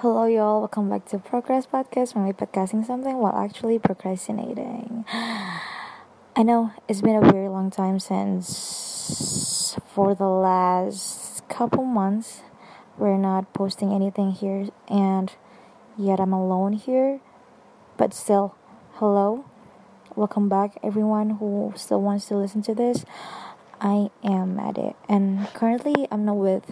Hello, y'all. Welcome back to Progress Podcast, where we're podcasting something while actually procrastinating. I know it's been a very long time since, for the last couple months, we're not posting anything here, and yet I'm alone here. But still, hello. Welcome back, everyone who still wants to listen to this. I am at it, and currently I'm not with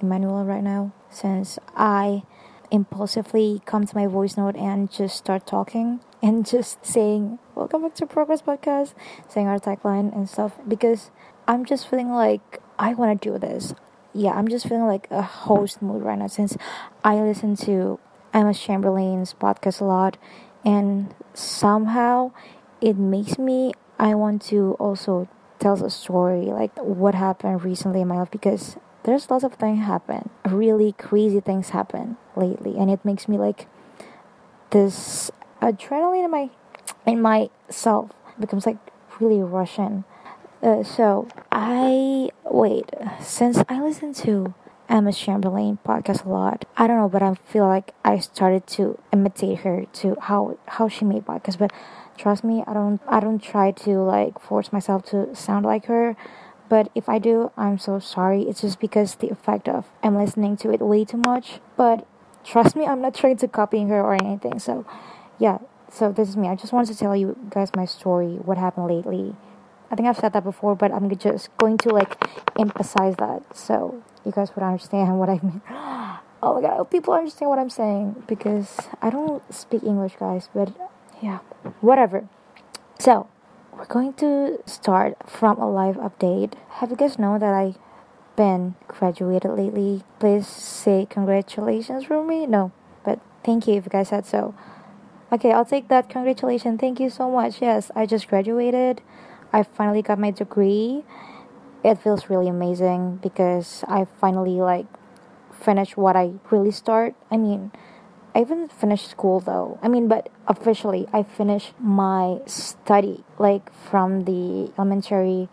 Emmanuel right now since I impulsively come to my voice note and just start talking and just saying welcome back to progress podcast saying our tagline and stuff because i'm just feeling like i want to do this. Yeah i'm just feeling like a host mood right now since i listen to emma chamberlain's podcast a lot and somehow it makes me i want to also tell a story like what happened recently in my life because there's lots of things happen really crazy things happen lately and it makes me like this adrenaline in my in myself becomes like really russian uh, so i wait since i listen to emma chamberlain podcast a lot i don't know but i feel like i started to imitate her to how how she made podcasts but trust me i don't i don't try to like force myself to sound like her but if I do, I'm so sorry. It's just because the effect of I'm listening to it way too much. But trust me, I'm not trying to copy her or anything. So, yeah. So this is me. I just wanted to tell you guys my story, what happened lately. I think I've said that before, but I'm just going to like emphasize that so you guys would understand what I mean. Oh my god, I hope people understand what I'm saying because I don't speak English, guys, but yeah, whatever. So, we're going to start from a live update. Have you guys known that I been graduated lately? Please say congratulations for me. No, but thank you if you guys said so. Okay, I'll take that. Congratulations. Thank you so much. Yes, I just graduated. I finally got my degree. It feels really amazing because I finally like finished what I really start. I mean, I haven't finished school though. I mean, but officially, I finished my study, like from the elementary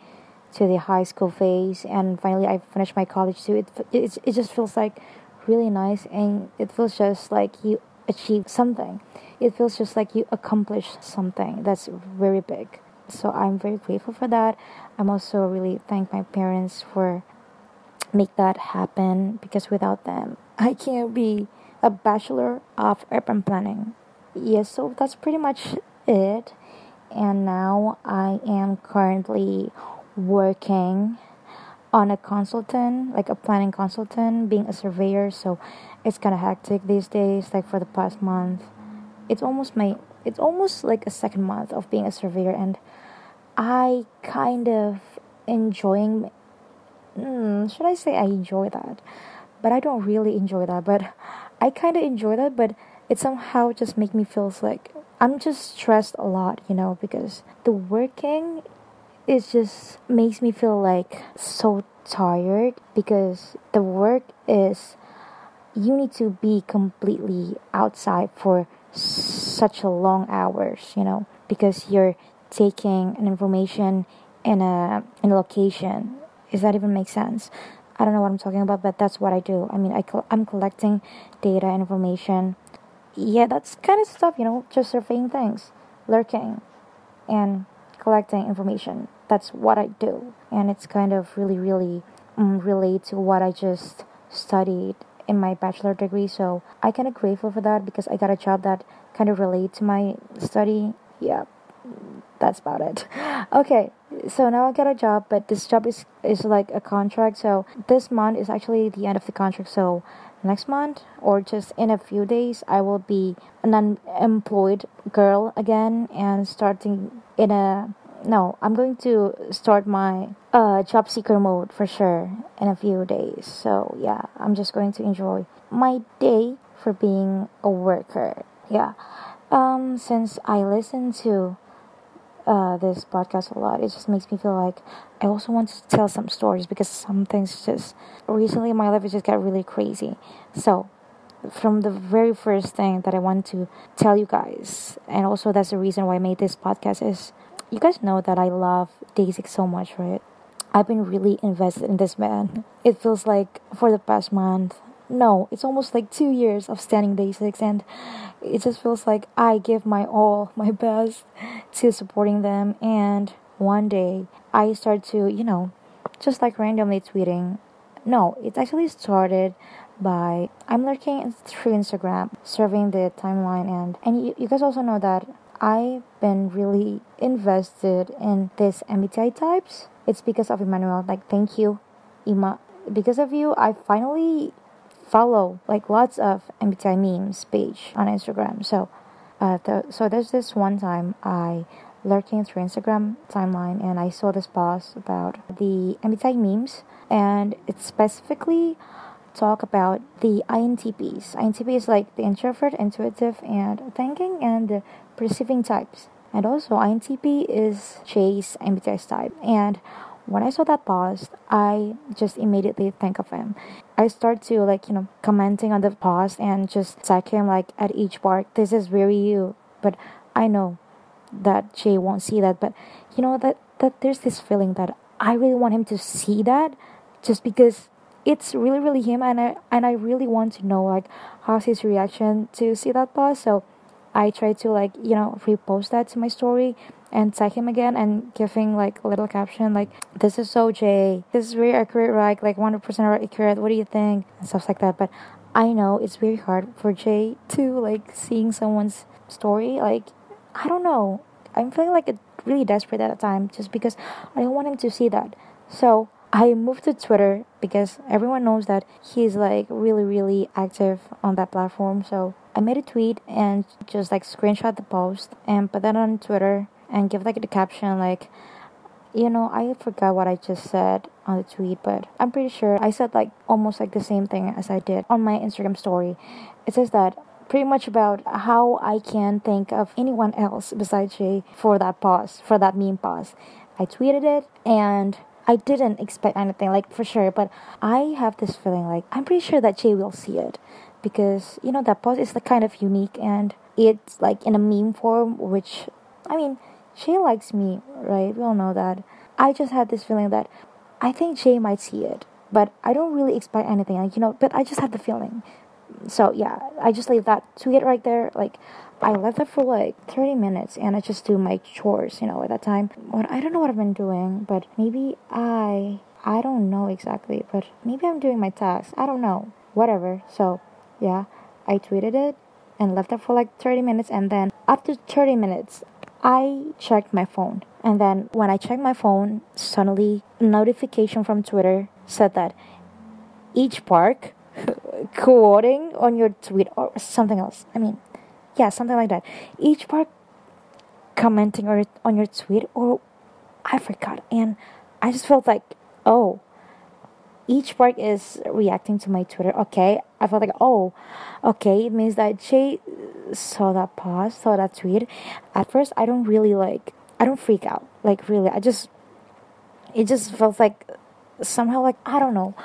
to the high school phase, and finally, I finished my college too. It it, it just feels like really nice, and it feels just like you achieved something. It feels just like you accomplished something that's very big. So I'm very grateful for that. I'm also really thank my parents for make that happen because without them, I can't be a Bachelor of Urban Planning. Yes, so that's pretty much it. And now I am currently working on a consultant, like a planning consultant, being a surveyor. So it's kind of hectic these days. Like for the past month, it's almost my it's almost like a second month of being a surveyor, and I kind of enjoying. Hmm, should I say I enjoy that? But I don't really enjoy that. But I kind of enjoy that, but it somehow just make me feel like I'm just stressed a lot, you know, because the working is just makes me feel like so tired because the work is you need to be completely outside for such a long hours, you know, because you're taking an information in a in a location. Does that even make sense? I don't know what I'm talking about, but that's what I do. I mean, I I'm collecting data information. Yeah, that's kind of stuff, you know, just surveying things, lurking, and collecting information. That's what I do, and it's kind of really, really um, relate to what I just studied in my bachelor degree. So I kind of grateful for that because I got a job that kind of relate to my study. Yeah, that's about it. Okay, so now I got a job, but this job is is like a contract. So this month is actually the end of the contract. So next month or just in a few days, I will be an unemployed girl again and starting in a no, I'm going to start my uh, job seeker mode for sure in a few days. So yeah, I'm just going to enjoy my day for being a worker. Yeah. Um, since I listen to uh, this podcast a lot. It just makes me feel like I also want to tell some stories because some things just recently my life just got really crazy. So from the very first thing that I want to tell you guys, and also that's the reason why I made this podcast is you guys know that I love Day6 so much, right? I've been really invested in this man. It feels like for the past month no, it's almost like two years of standing Day6, and it just feels like I give my all, my best to supporting them. And one day I start to, you know, just like randomly tweeting. No, it actually started by I'm lurking through Instagram, surveying the timeline, and and you, you guys also know that I've been really invested in this MBTI types. It's because of Emmanuel. Like, thank you, Ima. Because of you, I finally follow like lots of MBTI memes page on Instagram. So, uh, so there's this one time I lurking through Instagram timeline and I saw this post about the MBTI memes and it specifically talk about the INTPs. INTP is like the introvert, intuitive, and thinking, and the perceiving types. And also, INTP is Jae's MBTI type. And when I saw that post, I just immediately think of him. I start to like, you know, commenting on the post and just tag him like at Jae Park. This is really you. But I know that Jae won't see that. But you know that that there's this feeling that I really want him to see that just because it's really really him and I and I really want to know like how's his reaction to see that post. So I try to like, you know, repost that to my story and tag him again and giving like a little caption like this is so Jae this is very accurate right? Like 100% accurate. What do you think? and stuff like that. But I know it's very hard for Jae to like seeing someone's story. Like I don't know. I'm feeling like really desperate at the time just because I don't want him to see that. So I moved to Twitter because everyone knows that he's like really really active on that platform. So I made a tweet and just like screenshot the post and put that on Twitter and give like the caption like you know i forgot what i just said on the tweet but i'm pretty sure i said like almost like the same thing as i did on my instagram story. It says that pretty much about how i can think of anyone else besides jae for that pause for that meme pause i tweeted it and i didn't expect anything like for sure but i have this feeling like i'm pretty sure that jae will see it because you know that pause is like kind of unique and it's like in a meme form which i mean Jae likes me, right? We all know that. I just had this feeling that I think Jae might see it, but I don't really expect anything, like, you know, but I just had the feeling. So, yeah, I just leave that tweet right there. Like, I left it for like 30 minutes and I just do my chores, you know, at that time. What I don't know what I've been doing, but maybe I I don't know exactly, but maybe I'm doing my tasks. I don't know. Whatever. So, yeah, I tweeted it and left it for like 30 minutes and then after 30 minutes I checked my phone, and then when I checked my phone, suddenly notification from Twitter said that Jae Park quoting on your tweet or something else. I mean, yeah, something like that. Jae Park commenting or on your tweet or I forgot, and I just felt like, oh, Jae Park is reacting to my Twitter. Okay, I felt like, oh, okay, it means that Jae saw that post, saw that tweet, at first I don't really like, I don't freak out. Like, really, I just, it just felt like somehow, like, I don't know.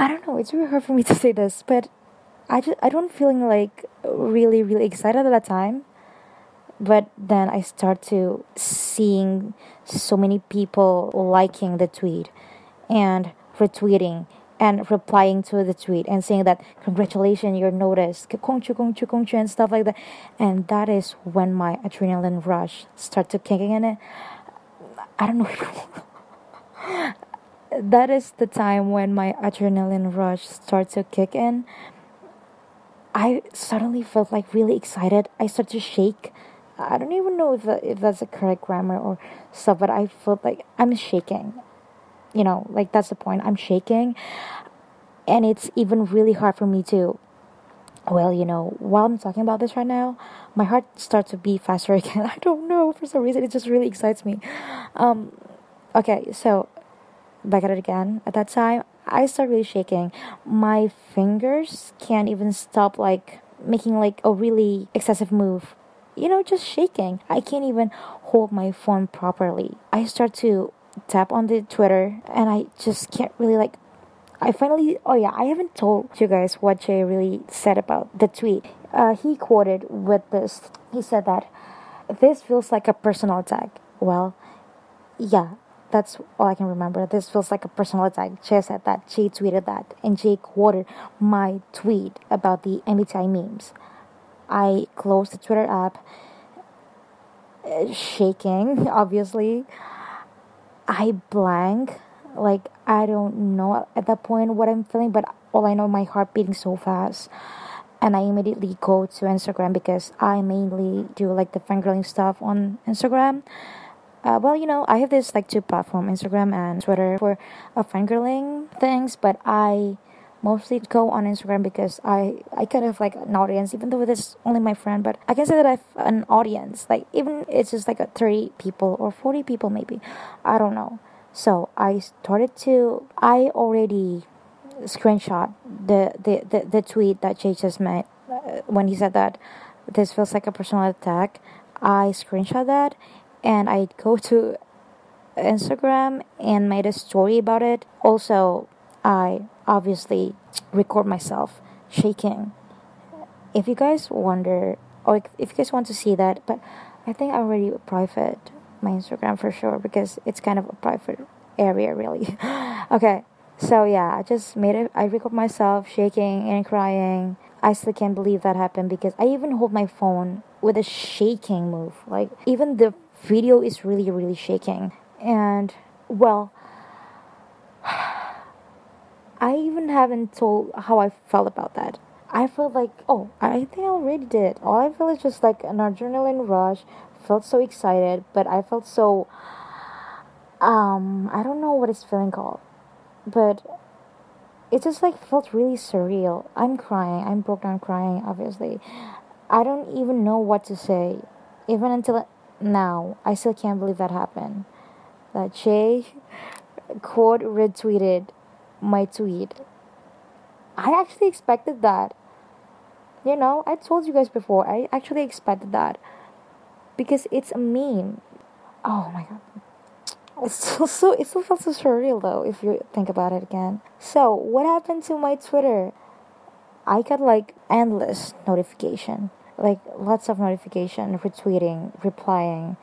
I don't know, it's really hard for me to say this, but I just, I don't feeling like really, really excited at that time. But then I start to seeing so many people liking the tweet and retweeting and replying to the tweet and saying that congratulations you're noticed and stuff like that. And that is when my adrenaline rush started kicking in. It i don't know that is the time when my adrenaline rush starts to kick in i suddenly felt like really excited i started to shake i don't even know if, if that's a correct grammar or stuff but i felt like i'm shaking you know, like that's the point. I'm shaking, and it's even really hard for me to. Well, you know, while I'm talking about this right now, my heart starts to beat faster again. I don't know for some reason. It just really excites me. Um, okay, so back at it again. At that time, I start really shaking. My fingers can't even stop like making like a really excessive move. You know, just shaking. I can't even hold my phone properly. I start to tap on the Twitter and I just can't really like I finally oh yeah, I haven't told you guys what Jae really said about the tweet. Uh, he quoted with this. He said that this feels like a personal attack. Well, yeah, That's all I can remember. This feels like a personal attack. Jae said that. Jae tweeted that. And Jae quoted my tweet about the MBTI memes. I closed the Twitter app, uh, shaking, obviously. I blank. Like, I don't know at that point what I'm feeling, but all I know, my heart beating so fast. And I immediately go to Instagram because I mainly do like the fangirling stuff on Instagram. Uh, well, you know, I have this like two platform, Instagram and Twitter for uh, fangirling things, but I mostly go on Instagram because I I kind of like an audience, even though it is only my friend, but I can say that I've an audience. Like even it's just like a thirty people or forty people maybe, I don't know. So I started to I already screenshot the the the, the tweet that Jae just made uh, when he said that this feels like a personal attack. I screenshot that and I go to Instagram and made a story about it. Also, I obviously record myself shaking. If you guys wonder, or if you guys want to see that, but I think I already private my Instagram for sure because it's kind of a private area, really. okay, so yeah, I just made it. I record myself shaking and crying. I still can't believe that happened because I even hold my phone with a shaking move. Like even the video is really, really shaking. And, well, I even haven't told how I felt about that. I felt like, oh, I think I already did. All I feel is just like an adrenaline rush. Felt so excited, but I felt so, um, I don't know what it's feeling called, but it just like felt really surreal. I'm crying. I'm broke down crying, obviously. I don't even know what to say, even until now, I still can't believe that happened. That Jae quote retweeted my tweet. I actually expected that. You know, I told you guys before, I actually expected that. Because it's a meme. Oh my god. It's still so it still feels so surreal though if you think about it again. So what happened to my Twitter? I got like endless notification like lots of notification, retweeting, replying,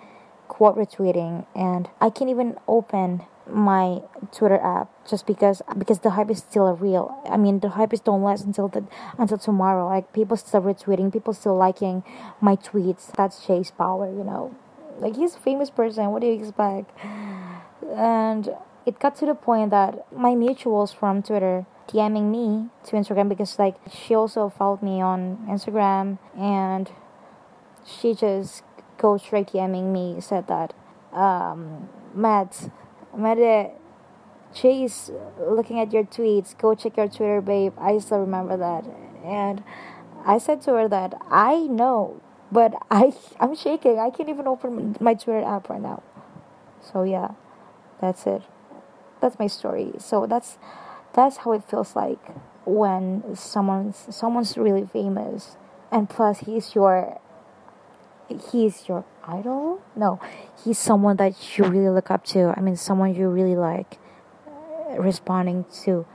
quote retweeting, and I can't even open my Twitter app just because because the hype is still real. I mean, the hype is don't last until the until tomorrow. Like people still retweeting, people still liking my tweets. That's Jay's power, you know. Like he's a famous person. What do you expect? And it got to the point that my mutuals from Twitter DMing me to Instagram because like she also followed me on Instagram and she just goes straight DMing me said that um Matt Matt Chase looking at your tweets go check your Twitter babe. I still remember that. And I said to her that I know but I I'm shaking. I can't even open my Twitter app right now. So yeah that's it. That's my story. So that's that's how it feels like when someone's someone's really famous and plus he's your he's your idol? No he's someone that you really look up to. I mean someone you really like uh, responding to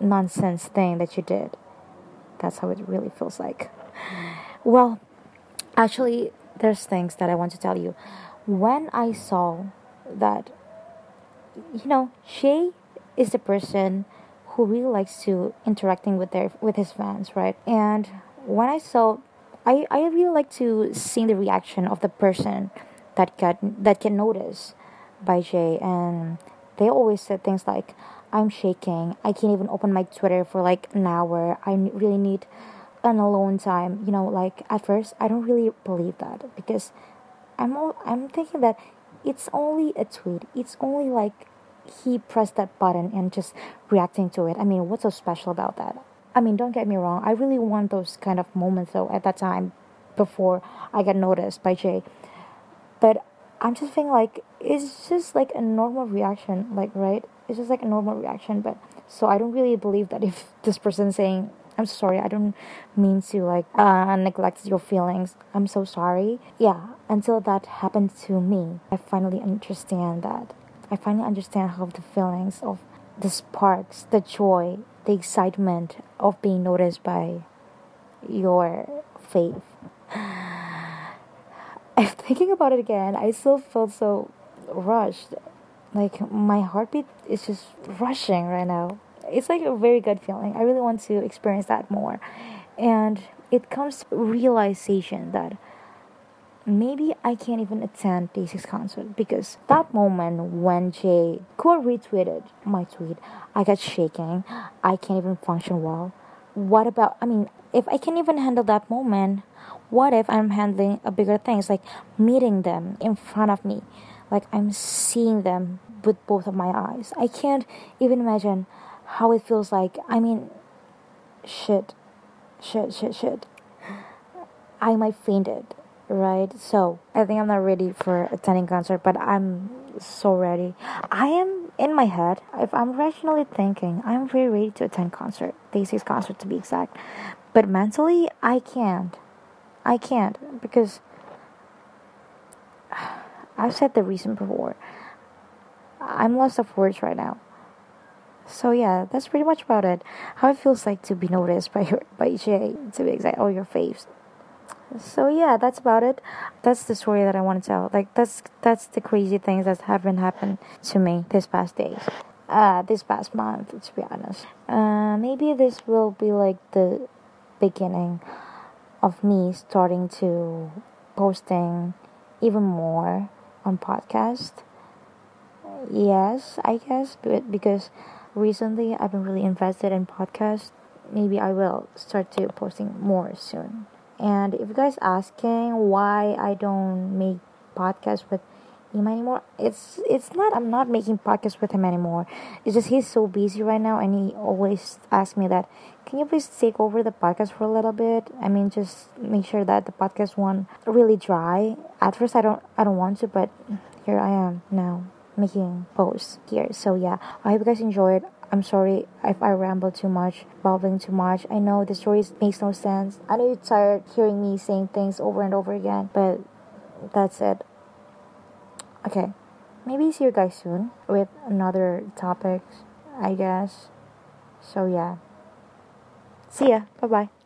nonsense thing that you did. That's how it really feels like. Well actually there's things that i want to tell you. When i saw that you know she is the person who really likes to interacting with their with his fans, right? And when I saw, I I really like to see the reaction of the person that got that can notice by Jae, and they always said things like, "I'm shaking. I can't even open my Twitter for like an hour. I really need." an alone time you know like at first i don't really believe that because i'm all, i'm thinking that it's only a tweet it's only like he pressed that button and just reacting to it. I mean, what's so special about that? I mean, don't get me wrong. I really want those kind of moments though at that time before I got noticed by Jae. But I'm just thinking like it's just like a normal reaction, like right? It's just like a normal reaction. But so I don't really believe that if this person saying I'm sorry, I don't mean to like uh, neglect your feelings. I'm so sorry. Yeah, until that happened to me, I finally understand that I finally understand how the feelings of the sparks, the joy, the excitement of being noticed by your faith. I'm thinking about it again. I still feel so rushed Like my heartbeat is just rushing right now. It's like a very good feeling. I really want to experience that more. And it comes realization that maybe I can't even attend Day6 concert because that moment when Jae could retweeted my tweet, I got shaking. I can't even function well. What about, I mean, if I can't even handle that moment, what if I'm handling a bigger things like meeting them in front of me? Like I'm seeing them with both of my eyes. I can't even imagine how it feels like. I mean, shit, shit, shit, shit. I might fainted right? So I think I'm not ready for attending concert, but I'm so ready. I am in my head. If I'm rationally thinking, I'm very ready to attend concert, Day6 concert to be exact. But mentally, I can't. I can't because I've said the reason before. I'm lost of words right now. So yeah, that's pretty much about it. How it feels like to be noticed by your by Jae to be exact, or your faves so yeah that's about it. That's the story that i want to tell. Like that's that's the crazy things that have been happened to me this past days. Uh this past month to be honest. Uh maybe this will be like the beginning of me starting to posting even more on podcast. Yes i guess but because recently i've been really invested in podcast maybe i will start to posting more soon and if you guys asking why I don't make podcasts with him anymore, it's it's not I'm not making podcasts with him anymore. It's just he's so busy right now, and he always asks me that, can you please take over the podcast for a little bit? I mean, just make sure that the podcast one really dry. At first, I don't I don't want to, but here I am now making posts here. So yeah, I hope you guys enjoyed. I'm sorry if I ramble too much, babbling too much. I know the story makes no sense. I know you're tired hearing me saying things over and over again, but that's it. Okay, maybe see you guys soon with another topics, I guess. So yeah. See ya. Bye bye.